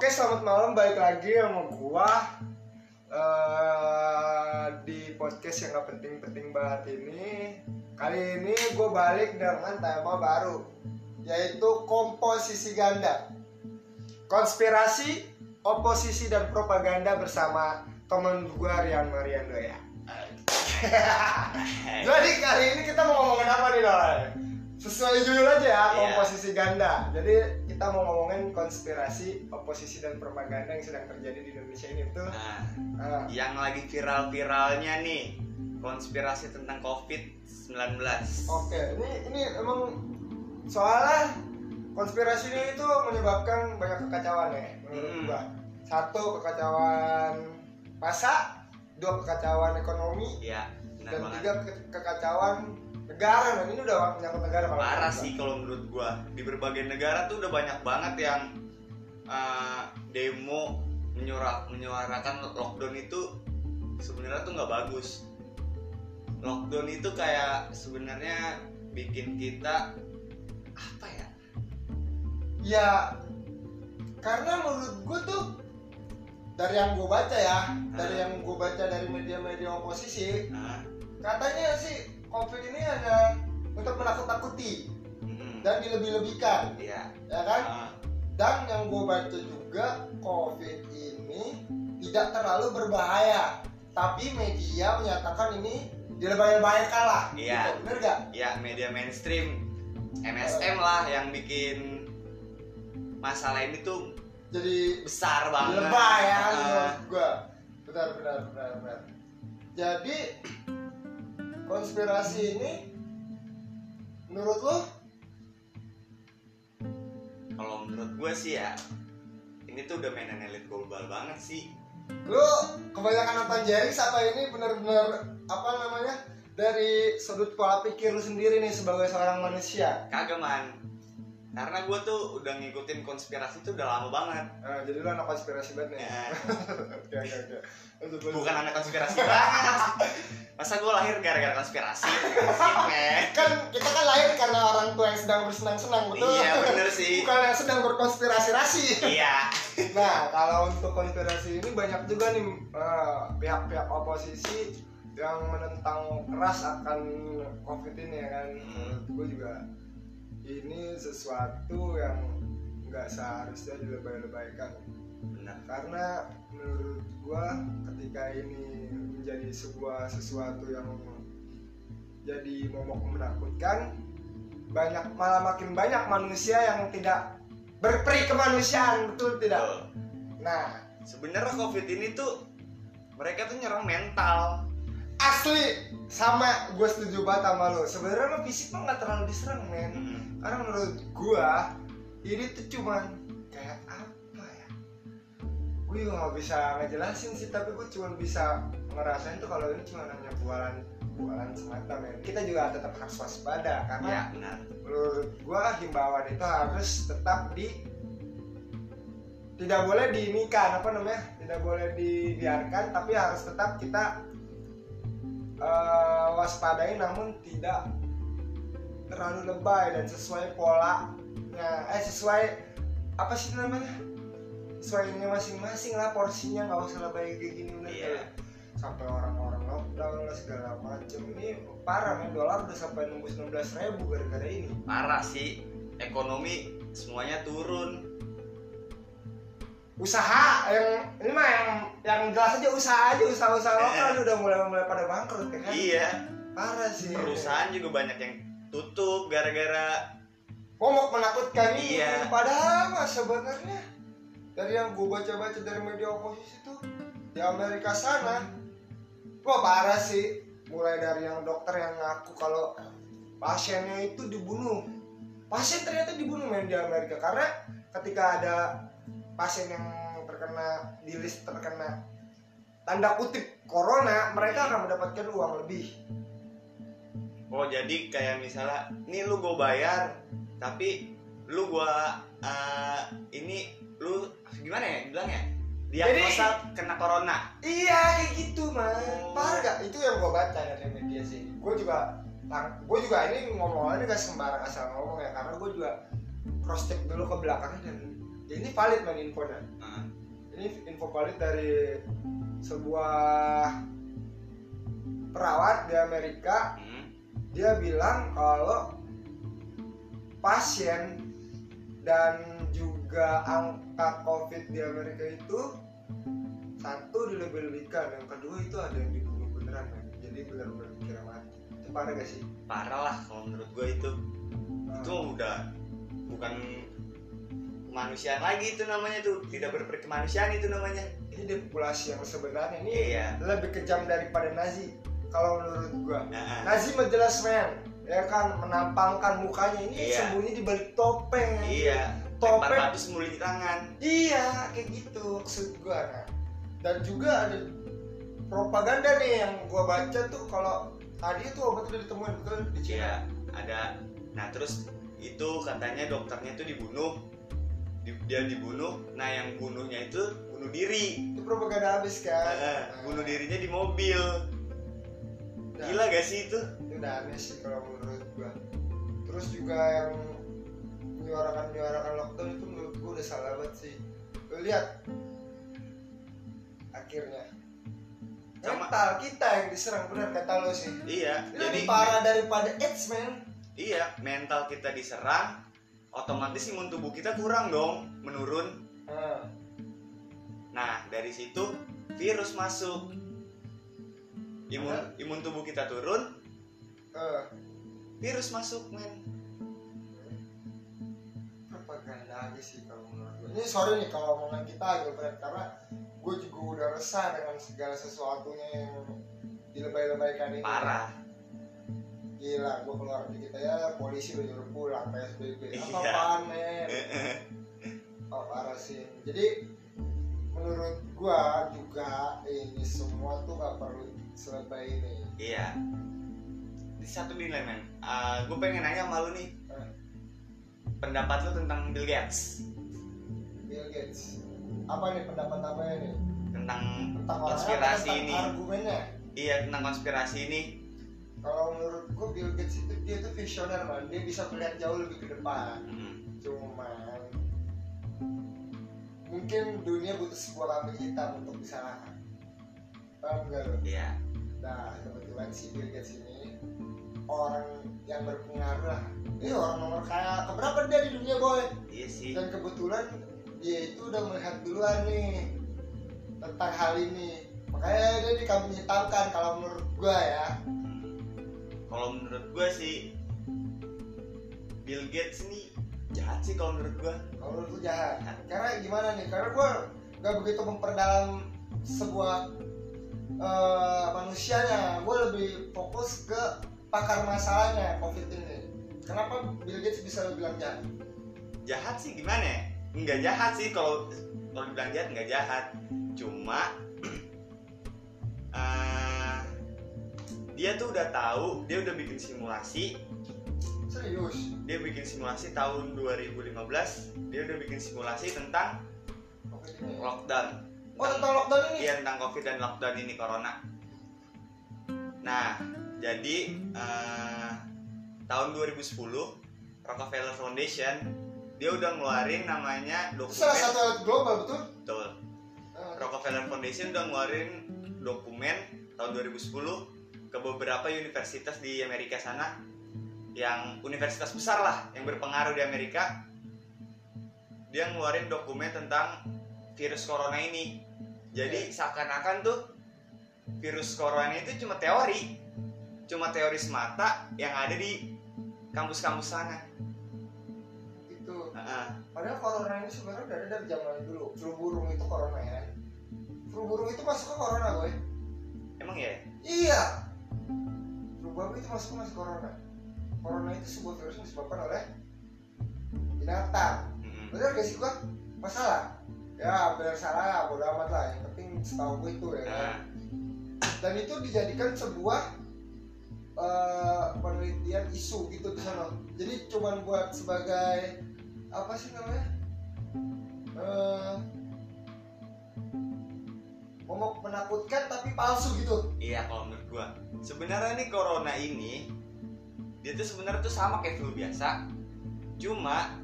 Oke, selamat malam. Balik lagi sama gua eh di podcast yang gak penting-penting banget ini. Kali ini gue balik dengan tema baru, yaitu komposisi ganda. Konspirasi, oposisi dan propaganda bersama teman gue Rian Mariando ya. Jadi kali ini kita mau ngomongin apa nih Doi? Sesuai judul aja ya, Iya. komposisi ganda. Jadi kita mau ngomongin konspirasi, oposisi dan propaganda yang sedang terjadi di Indonesia ini betul. Nah, Ah, yang lagi viral-viralnya nih konspirasi tentang COVID-19. Oke, ini ini emang soalnya konspirasi ini itu menyebabkan banyak kekacauan ya menurut Hmm. gua. Satu kekacauan masa, dua kekacauan ekonomi, benar dan banget. tiga ke- kekacauan negara dan ini udah menyangkut negara kalau Parah gua. sih kalau menurut gua. Di berbagai negara tuh udah banyak banget yang uh, demo menyuara- menyuarakan lockdown itu sebenarnya tuh nggak bagus. Lockdown itu kayak sebenarnya bikin kita apa ya? Ya, karena menurut gue tuh dari yang gue baca ya, dari Hmm. yang gue baca dari media-media oposisi, Nah, katanya sih COVID ini hanya untuk menakut-takuti mm, dan dilebih-lebihkan, iya. ya kan? Ah, Dan yang gue baca juga COVID ini tidak terlalu berbahaya, tapi media menyatakan ini dilebay-lebaykan lah, Iya. gitu. bener gak? ya media mainstream MSM lah yang bikin masalah ini tuh Jadi besar banget lebay ya Ah, menurut gua benar benar benar benar jadi konspirasi ini menurut lo? Kalau menurut gue sih ya ini tuh udah mainan elit global banget sih. Lo kebanyakan nonton Jerry apa ini benar-benar apa namanya dari sudut pola pikir lu sendiri nih sebagai seorang manusia. Kagak man karena gue tuh udah ngikutin konspirasi tuh udah lama banget. Nah, jadi lu anak konspirasi banget nih? Ya, oke oke oke. Lanjut, lanjut. bukan anak konspirasi banget. Masa gue lahir gara-gara konspirasi? Kan kita kan lahir karena orang tua yang sedang bersenang-senang betul? Iya bener sih. Bukan yang sedang berkonspirasi-rasi. Iya. Nah, kalau untuk konspirasi ini banyak juga nih eh, pihak-pihak oposisi yang menentang keras akan COVID ini ya kan. Menurut gue juga ini sesuatu yang nggak seharusnya dilebay-lebaykan. bener Karena menurut gue ketika ini menjadi sebuah sesuatu yang jadi momok menakutkan, banyak malah makin banyak manusia yang tidak berperi kemanusiaan, betul tidak? Tuh. Nah, sebenarnya covid ini tuh mereka tuh nyerang mental asli sama gue setuju banget sama lo. Sebenarnya mah fisik mah nggak terlalu diserang men. Mm. Karena menurut gue ini tuh cuman kayak apa ya? Gue juga nggak bisa ngejelasin sih, tapi gue cuma bisa ngerasain tuh kalau ini cuma hanya bualan bualan semata men. Kita juga tetap harus waspada karena ya benar menurut gua himbauan itu harus tetap di tidak boleh diinikan apa namanya tidak boleh dibiarkan tapi harus tetap kita eh, waspadai namun tidak terlalu lebay dan sesuai polanya. Eh sesuai apa sih namanya? Sesuai ini masing-masing lah porsinya nggak usah lebay kayak gini bener Iya. ya. sampai orang-orang lockdown lah segala macem. Ini parah men. Dolar udah sampai nembus 16 ribu gara-gara ini. Parah sih. Ekonomi semuanya turun. Usaha yang ini mah yang yang jelas aja usaha aja usaha-usaha lokal udah mulai mulai pada bangkrut ya kan? Iya. Parah sih. Perusahaan juga banyak yang tutup gara-gara momok menakutkan ini. Iya. padahal mah sebenarnya dari yang gue baca-baca dari media oposisi tuh di Amerika sana wah parah sih. Mulai dari yang dokter yang ngaku kalau pasiennya itu dibunuh. Pasien ternyata dibunuh men di Amerika. Karena ketika ada pasien yang terkena di list terkena tanda kutip corona mereka akan mendapatkan uang lebih oh jadi kayak misalnya nih lu gue bayar tapi lu gua eh, ini lu gimana ya bilangnya? Diagnosa kena corona. Iya kayak gitu man. Oh. Parah gak? Itu yang gue baca dari media sih. Gue juga Gue juga ini ngomongnya gak sembarang asal ngomong ya Karena gue juga cross check dulu ke belakangnya dan ini valid man infonya. Nah, ini info valid dari sebuah perawat di Amerika. Hmm, dia bilang kalau pasien dan juga angka covid di Amerika itu satu dilebih-lebihkan yang kedua itu ada yang dibunuh beneran men. jadi benar-benar kira mati. Itu parah gak sih? Parah lah kalau menurut gue itu. Itu udah bukan kemanusiaan lagi itu namanya tuh. Tidak berperkemanusiaan itu namanya. Ini depopulasi yang sebenarnya. Ini iya. lebih kejam daripada Nazi kalau menurut gua. Nah, Nazi mah jelas men ya kan menampangkan mukanya ini Iya. sembunyi di balik topeng. Iya. Topeng. batu semuli di tangan. Iya kayak gitu maksud gua nah dan juga ada propaganda nih yang gua baca tuh kalau tadi itu obat udah ditemuin betul? Di Cina. Iya ada. Nah terus itu katanya dokternya itu dibunuh. Di- dia dibunuh. Nah yang bunuhnya itu bunuh diri. Itu propaganda habis kan? Eh, Nah, bunuh dirinya di mobil gila gak sih itu? Itu udah aneh sih kalau menurut gua. Terus juga yang menyuarakan menyuarakan lockdown itu menurut gua udah salah banget sih. Lu lihat. Akhirnya. Sama- mental kita yang diserang benar kata lo sih. Iya ini jadi parah daripada AIDS man iya mental kita diserang otomatis imun tubuh kita kurang dong menurun. Nah, nah dari situ virus masuk imun imun tubuh kita turun eh, virus masuk men. Propaganda aja sih kalau menurut gue ini sorry nih kalau omongan kita agak berat karena gue juga udah resah dengan segala sesuatunya yang dilebay-lebaykan ini. Parah. Gila gue keluar dikit ya polisi udah nyuruh pulang PSBB apa Iya. apaan men? Oh parah sih. Jadi menurut gua juga ini semua tuh gak perlu selebay ini. Iya. Di satu nilai men. Gue pengen nanya sama lu nih. Pendapat lu tentang Bill Gates. Bill Gates. Apa nih pendapat apa nih tentang tentang konspirasi tentang ini. argumennya? Iya tentang konspirasi ini. Kalau menurut gua Bill Gates itu dia tuh visioner man. Dia bisa melihat jauh lebih ke depan. Hmm, cuman mungkin dunia butuh sebuah kambing hitam untuk disalahkan paham gak iya Nah, kebetulan si Bill Gates ini orang yang berpengaruh lah. Ini orang nomor kaya keberapa dia di dunia boy? iya sih Dan kebetulan dia itu udah melihat duluan nih tentang hal ini. Makanya dia dikambing hitamkan kalau menurut gua ya. Hmm. kalau menurut gue sih Bill Gates ini jahat sih kalau menurut gue Kalau menurut gua jahat. Karena gimana nih? Karena gua gak begitu memperdalam sebuah eh, manusianya. Gua lebih fokus ke pakar masalahnya COVID ini. Kenapa Bill Gates bisa lo bilang jahat? jahat sih gimana ya nggak jahat sih kalau kalau dibilang jahat nggak jahat cuma eh, dia tuh udah tahu dia udah bikin simulasi Serius? dia bikin simulasi tahun 2015 dia udah bikin simulasi tentang lockdown Oh tentang lockdown ini? Iya tentang covid dan lockdown ini corona. Nah, jadi eh, tahun 2010 Rockefeller Foundation dia udah ngeluarin namanya Itu salah dokumen satu elit global betul? betul. Eh, Rockefeller Foundation udah ngeluarin dokumen tahun 2010 ke beberapa universitas di Amerika sana yang universitas besar lah yang berpengaruh di Amerika dia ngeluarin dokumen tentang virus corona ini jadi seakan-akan tuh virus corona itu cuma teori cuma teori semata yang ada di kampus-kampus sana Itu. Heeh. Padahal corona ini sebenarnya udah ada dari zaman dulu. Flu burung itu corona ya. Flu burung itu masuk ke corona boy. emang ya Iya. Flu babi itu masuk masuk corona. Corona itu sebuah virus yang disebabkan oleh binatang. Mm-mm. Bener gak sih gua? Masalah? Ya benar salah? Bodo amat lah. Yang penting setahu gue itu ya. kan? Nah, dan itu dijadikan sebuah eh, penelitian isu gitu di sana. Jadi cuman buat sebagai apa sih namanya? Eh, momok menakutkan tapi palsu gitu. Iya kalau menurut gua. Sebenarnya nih corona ini dia tuh sebenarnya tuh sama kayak flu biasa. Cuma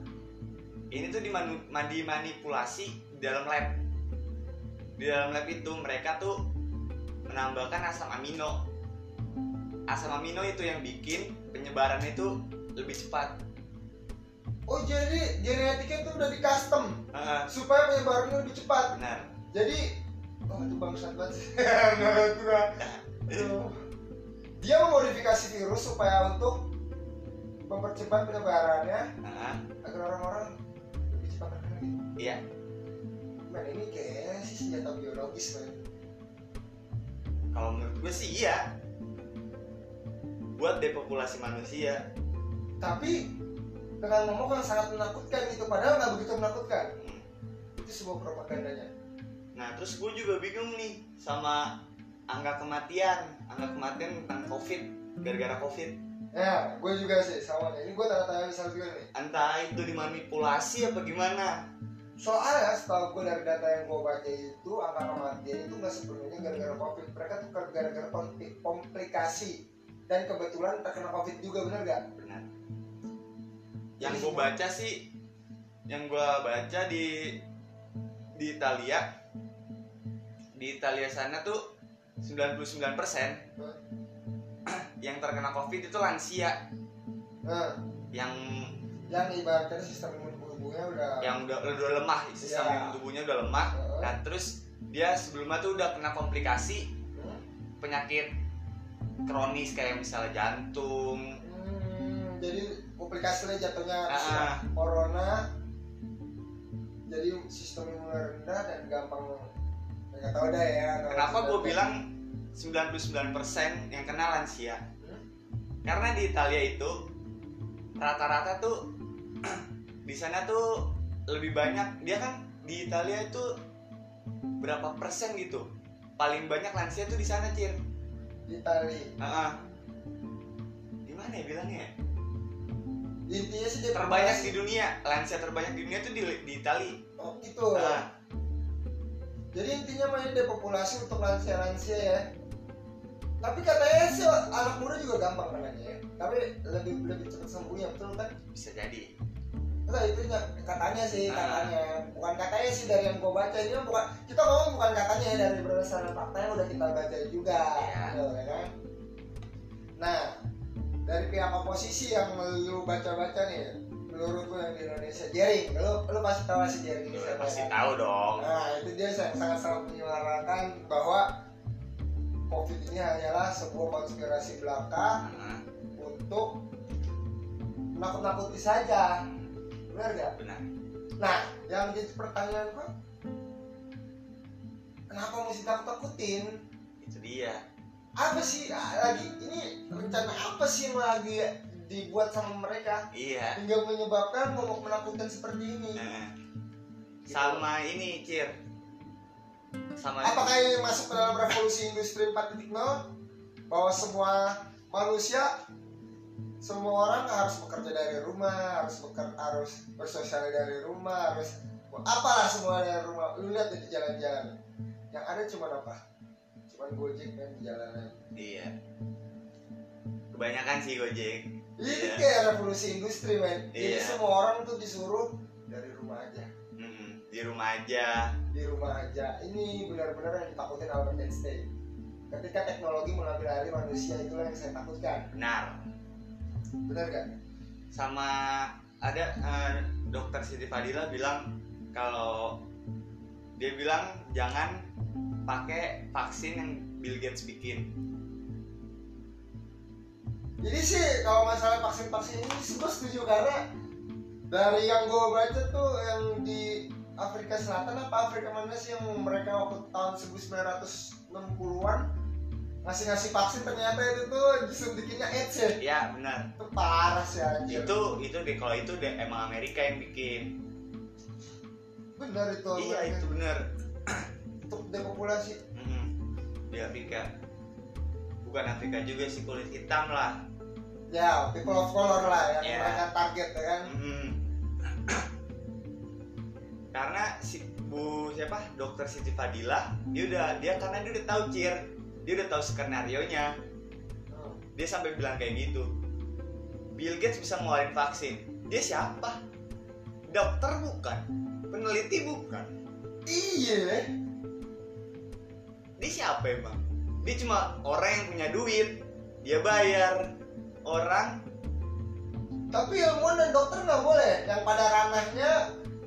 ini tuh dimanipulasi di dalam lab. Di dalam lab itu mereka tuh menambahkan asam amino. Asam amino itu yang bikin penyebaran itu lebih cepat. Oh jadi genetiknya tuh udah di custom Heeh, supaya penyebarannya lebih cepat. Benar. Jadi oh itu bangsat banget. Aduh. dia memodifikasi virus supaya untuk mempercepat penyebarannya Heeh, agar orang-orang lebih cepat terkena. Iya Man ini kayaknya sih senjata biologis man. kalau menurut gue sih iya buat depopulasi manusia Tapi dengan ngomong yang sangat menakutkan gitu, padahal nggak begitu menakutkan. Hmm. Itu sebuah propagandanya. Nah terus gue juga bingung nih sama angka kematian, angka kematian tentang COVID, gara-gara COVID. Ya, gue juga sih sama. Ini gue tanda-tanya misal juga nih. Entah itu dimanipulasi apa gimana. Soalnya setahu gue dari data yang gue baca itu angka kematian itu nggak sepenuhnya gara-gara covid. Mereka tuh gara-gara kompli- komplikasi dan kebetulan terkena covid juga bener gak? Benar. Yang gue baca sih, yang gue baca di di Italia, di Italia sana tuh 99% yang terkena COVID itu lansia, yang yang ibaratnya sistem imun tubuhnya udah yang udah udah lemah, sistem Iya. tubuhnya udah lemah. Heeh. Nah terus dia sebelumnya tuh udah kena komplikasi Hmm. penyakit kronis kayak misalnya jantung, Hmm, jadi komplikasinya jatuhnya ah. corona jadi sistem imunnya rendah dan gampang nggak tahu dah ya Kenapa gue bilang 99% yang kena lansia? Hmm? Karena di Italia itu rata-rata tuh di sana tuh lebih banyak dia kan di Italia itu berapa persen gitu? Paling banyak lansia tuh di sana cir. Di Itali Heeh. gimana ya bilangnya? Ya? intinya sih terbanyak di dunia. Lansia terbanyak di dunia tuh di, di Itali oh gitu. Nah, jadi intinya main depopulasi untuk lansia-lansia ya. Tapi katanya sih anak muda juga gampang kenanya ya. Tapi lebih lebih cepat sembuhnya betul kan? Bisa jadi Enggak itu nggak- katanya sih Ah. katanya bukan katanya sih dari yang gue baca ini bukan kita ngomong bukan katanya ya dari berdasarkan fakta yang udah kita baca juga Iya. gitu, ya kan nah dari pihak oposisi yang lu baca-baca nih menurut lu yang di Indonesia Jering lu lu pasti tahu sih Jering Lu siapa, pasti kan? tahu dong nah itu dia sangat sangat menyuarakan bahwa COVID ini hanyalah sebuah konspirasi belaka Heeh, untuk nakut-nakuti saja benar gak? benar Nah, yang jadi pertanyaan gua Kenapa mesti takut-takutin? itu dia Apa sih ah, lagi ini rencana apa sih yang lagi dibuat sama mereka iya hingga menyebabkan momok menakutkan seperti ini? Heeh. sama ini cir sama Apakah ini masuk ke dalam revolusi industri 4.0 bahwa semua manusia semua orang harus bekerja dari rumah, harus beker, harus bersosial dari rumah, harus apalah semua dari rumah. Lu lihat di jalan-jalan. Yang ada cuma apa? Cuman Gojek kan di jalanan. iya kebanyakan sih gojek Ini Iya. kayak revolusi industri, men. Jadi Iya. semua orang tuh disuruh dari rumah aja. Mm-mm, di rumah aja Di rumah aja. Ini benar-benar yang ditakutin Albert Einstein. Ketika teknologi mengambil alih manusia itulah yang saya takutkan. benar Benar gak? sama ada eh, dokter Siti Fadila bilang kalau dia bilang jangan pakai vaksin yang Bill Gates bikin Jadi sih kalau masalah vaksin-vaksin ini gue setuju karena dari yang gue baca tuh yang di Afrika Selatan apa Afrika mana sih yang mereka waktu tahun 1960-an ngasih-ngasih vaksin ternyata itu tuh disuntikinnya AIDS ya? Ya benar. Itu parah sih anjir. Itu itu deh kalau itu deh emang Amerika yang bikin. Bener itu iya itu benar. Untuk depopulasi. Mm-mm, di Afrika. Bukan Afrika juga sih kulit hitam lah. Ya people of color lah yang Iya. mereka target ya kan? Mm-mm. karena si bu siapa? Dokter Siti Fadila dia udah dia karena dia udah tahu cir dia udah tahu skenario nya dia sampai bilang kayak gitu. Bill Gates bisa ngeluarin vaksin. Dia siapa? Dokter bukan? Peneliti bukan? Iya. Dia siapa emang? Dia cuma orang yang punya duit. Dia bayar orang. Tapi ilmuwan dan dokter nggak boleh. Yang pada ranahnya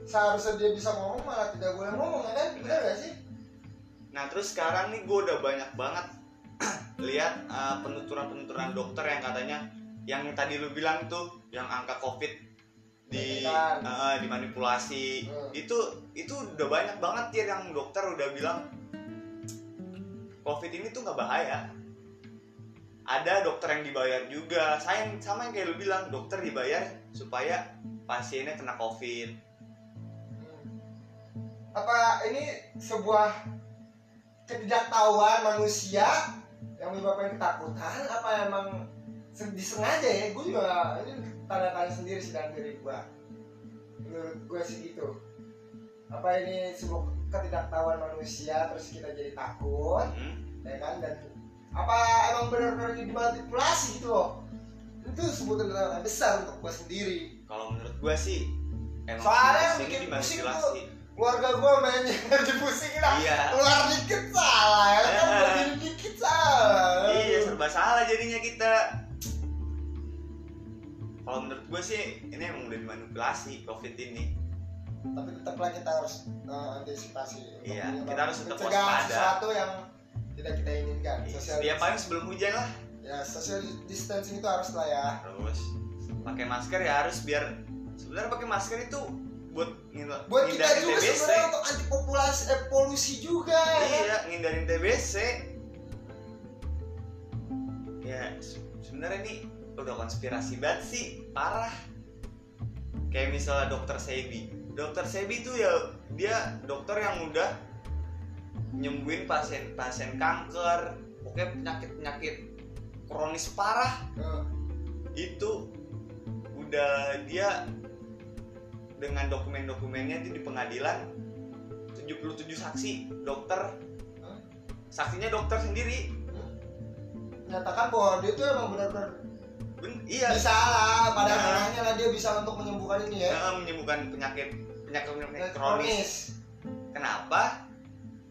seharusnya dia bisa ngomong malah tidak boleh ngomong ya kan? Benar gak sih nah terus sekarang nih gue udah banyak banget lihat uh, penuturan-penuturan dokter yang katanya yang tadi lu bilang tuh yang angka covid di uh, dimanipulasi. Hmm. itu itu udah banyak banget ya yang dokter udah bilang covid ini tuh nggak bahaya. Ada dokter yang dibayar juga. Saya sama yang kayak lu bilang dokter dibayar supaya pasiennya kena covid. Hmm. apa ini sebuah ketidaktahuan manusia yang menyebabkan ketakutan apa emang sen- disengaja ya? Gue juga ini tanda tanya sendiri sih dalam diri gue menurut gue sih gitu. Apa ini sebuah ketidaktahuan manusia terus kita jadi takut Hmm. ya kan? Dan apa emang benar-benar dimanipulasi gitu loh? Itu sebuah ketidaktahuan besar untuk gue sendiri. Kalau menurut gua sih emang Soalnya bikin pusing dimanipulasi keluarga gue mainnya dipusingin lah. Iya. keluar dikit salah ya. Kan Eh. begini dikit salah. Iya serba salah jadinya kita. Kalau menurut gue sih ini emang udah dimanipulasi covid ini. Tapi tetaplah kita harus eh, antisipasi Iya, kita harus tetap waspada. sesuatu yang tidak kita inginkan. Social dia paling sebelum hujan lah. Ya social distancing itu harus lah ya. Terus pakai masker ya harus biar sebenarnya pakai masker itu buat ngil- buat kita juga sebenarnya untuk anti populasi eh, polusi juga. Ya kan? iya ngindarin TBC ya se- sebenarnya ini udah konspirasi banget sih parah. Kayak misalnya dokter Sebi. Dokter Sebi itu ya dia dokter yang udah nyembuhin pasien pasien kanker pokoknya penyakit penyakit kronis parah. Eh, itu udah dia dengan dokumen-dokumennya itu di pengadilan 77 saksi dokter. Hah? saksinya dokter sendiri. Menyatakan bahwa dia tuh emang benar-benar ben iya. bisa lah pada Nah. lah dia bisa untuk menyembuhkan ini ya. Eh, menyembuhkan penyakit penyakit penyakit Penyakit kronis. Kenapa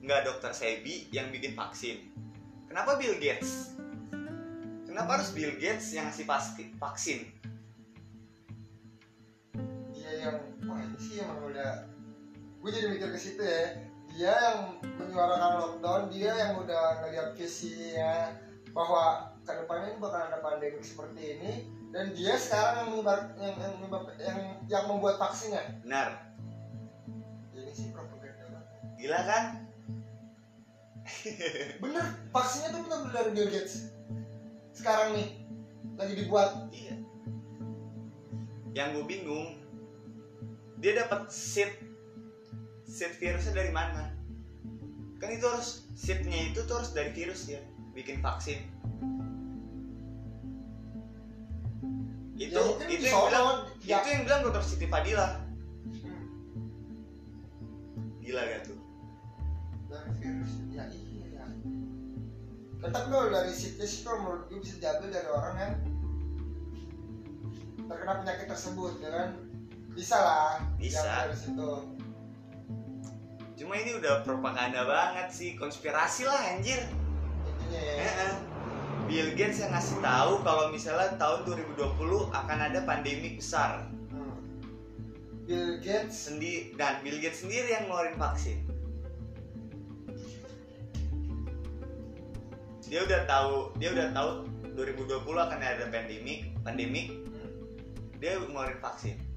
nggak dokter Sebi yang bikin vaksin? Kenapa Bill Gates? Kenapa harus Bill Gates yang ngasih vaksin sih emang udah gue jadi mikir ke situ ya. Dia yang menyuarakan lockdown dia yang udah ngeliat visinya bahwa ke depannya ini bakal ada pandemi seperti ini dan dia sekarang yang menyebar yang yang, yang, yang membuat vaksinnya. Benar. Ini sih propaganda banget. gila kan? Bener vaksinnya tuh bener dari Bill Gates. Sekarang nih lagi dibuat. Iya. Yang gue bingung, dia dapat seed seed virusnya dari mana? Kan itu harus seednya itu tuh harus dari virus ya, bikin vaksin. Itu Ya, itu di yang bilang ya. itu yang bilang dokter Siti Fadila. Hmm, Gila gak tuh? dari virus ya iya ya tapi kalau dari situ sih kalau menurut gue bisa diambil dari orang yang terkena penyakit tersebut ya kan bisa lah Bisa. dari situ Cuma ini udah propaganda banget sih, konspirasi lah anjir. intinya ya. Bill Gates yang ngasih tahu kalau misalnya tahun 2020 akan ada pandemi besar. Hmm. Bill Gates Sendi dan Bill Gates sendiri yang ngeluarin vaksin. Dia udah tahu, dia udah tahu 2020 akan ada pandemi, pandemik. Dia ngeluarin vaksin.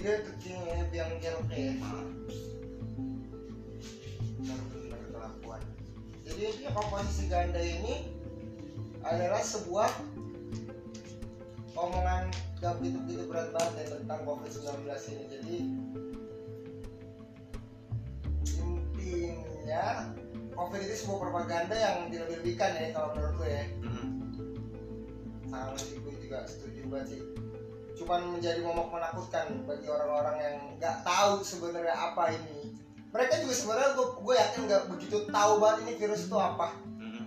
Dia tuh yang yang kayak benar-benar kelakuan. Jadi intinya komposisi ganda ini adalah sebuah omongan gak begitu-begitu berat banget ya tentang COVID-19 ini. Jadi intinya COVID itu sebuah propaganda yang dilebih-lebihkan ya kalau menurut gue ya. Mm. sama sih gue juga setuju banget sih cuman menjadi momok menakutkan bagi orang-orang yang nggak tahu sebenarnya apa ini. Mereka juga sebenarnya gue gue yakin nggak begitu tahu banget ini virus itu apa. Mm.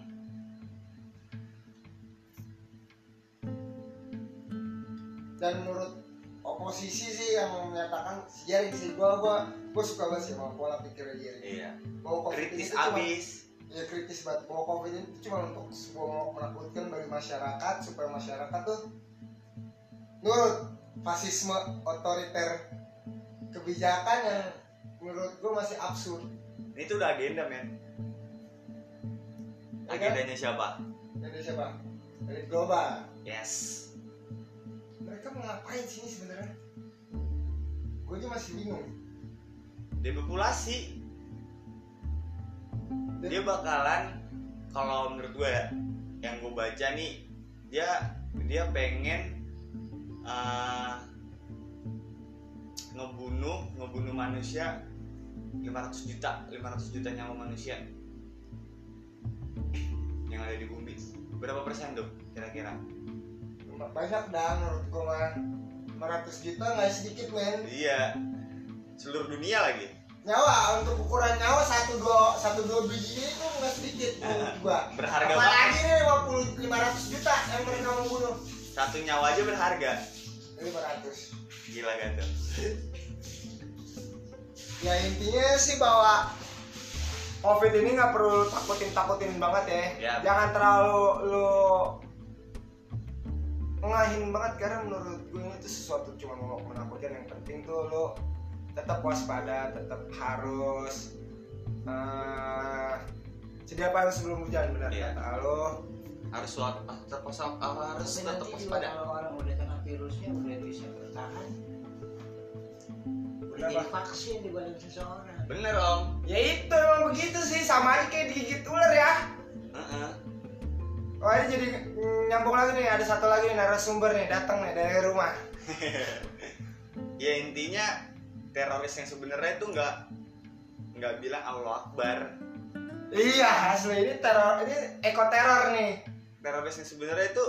dan menurut oposisi sih yang menyatakan sejarah sih gua gua gua suka banget sih sama pola pikir Jerry. Iya. Bahwa COVID kritis itu cuma- abis. Ya kritis banget. Bahwa covid ini tuh cuma untuk sebuah menakutkan bagi masyarakat supaya masyarakat tuh nurut fasisme otoriter kebijakan yang menurut gue masih absurd. Ini tuh udah agenda men. Agendanya siapa? Dari siapa? Dari global yes. Mereka mau ngapain sini sebenarnya? Gue aja masih bingung. Depopulasi. Dia bakalan kalau menurut gue ya yang gue baca nih dia dia pengen uh, ngebunuh ngebunuh manusia 500 juta 500 juta nyawa manusia. Yang ada di bumi. Berapa persen tuh kira-kira? Banyak dah menurut gue mah 500 juta nggak sedikit men. Iya. Seluruh dunia lagi. Nyawa untuk ukuran nyawa satu dua satu dua biji itu nggak sedikit menurut gua. Berharga apalagi nih 50 500 juta yang mereka mau bunuh. Satu nyawa aja berharga 500 gila tuh ya intinya sih bahwa covid ini nggak perlu takutin takutin banget ya, Ya. jangan terlalu lu ngahin banget karena menurut gue ini tuh sesuatu cuma mau menakutkan yang penting tuh lu tetap waspada tetap harus eh sedia apa harus sebelum hujan benar Iya. kata lu. Harus suat tetap waspada harus tetap waspada virusnya udah bisa bertahan udah divaksin di badan seseorang. Bener om. Ya itu emang begitu sih. Sama aja kayak digigit ular ya. Heeh. Oh ini jadi nyambung lagi nih. Ada satu lagi nih narasumber nih datang nih dari rumah. ya intinya teroris yang sebenarnya itu nggak nggak bilang Allah Akbar. Iya asli. Ini teror ini eko teror nih. teroris yang sebenarnya itu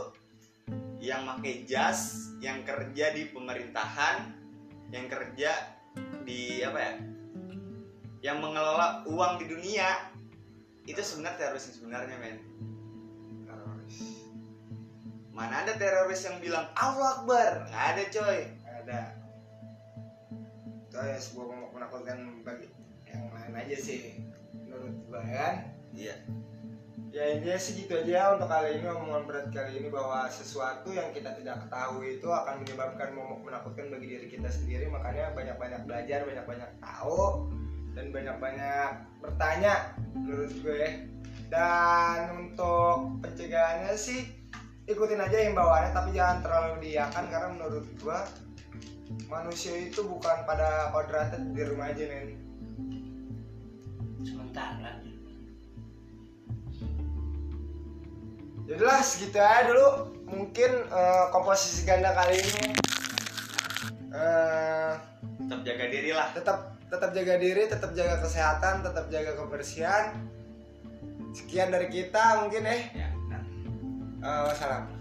yang pakai jas yang kerja di pemerintahan yang kerja di apa ya yang mengelola uang di dunia itu sebenarnya teroris yang sebenarnya men Teroris. mana ada teroris yang bilang Allah Akbar nggak ada coy Ada. Itu ya sebuah menakutkan bagi yang lain aja sih menurut gua kan. iya Ya intinya sih gitu aja untuk kali ini omongan berat kali ini bahwa sesuatu yang kita tidak ketahui itu akan menyebabkan momok menakutkan bagi diri kita sendiri. Makanya banyak-banyak belajar banyak-banyak tahu dan banyak-banyak bertanya menurut gue. Dan untuk pencegahannya sih ikutin aja himbauannya tapi jangan terlalu diakan karena menurut gue manusia itu bukan pada kodratnya di rumah aja men. Sementara Jadilah segitu aja dulu mungkin eh, komposisi ganda kali ini eh, tetap jaga diri lah tetap tetap jaga diri, tetap jaga kesehatan, tetap jaga kebersihan. Sekian dari kita mungkin eh. ya nah. Eh, wassalam.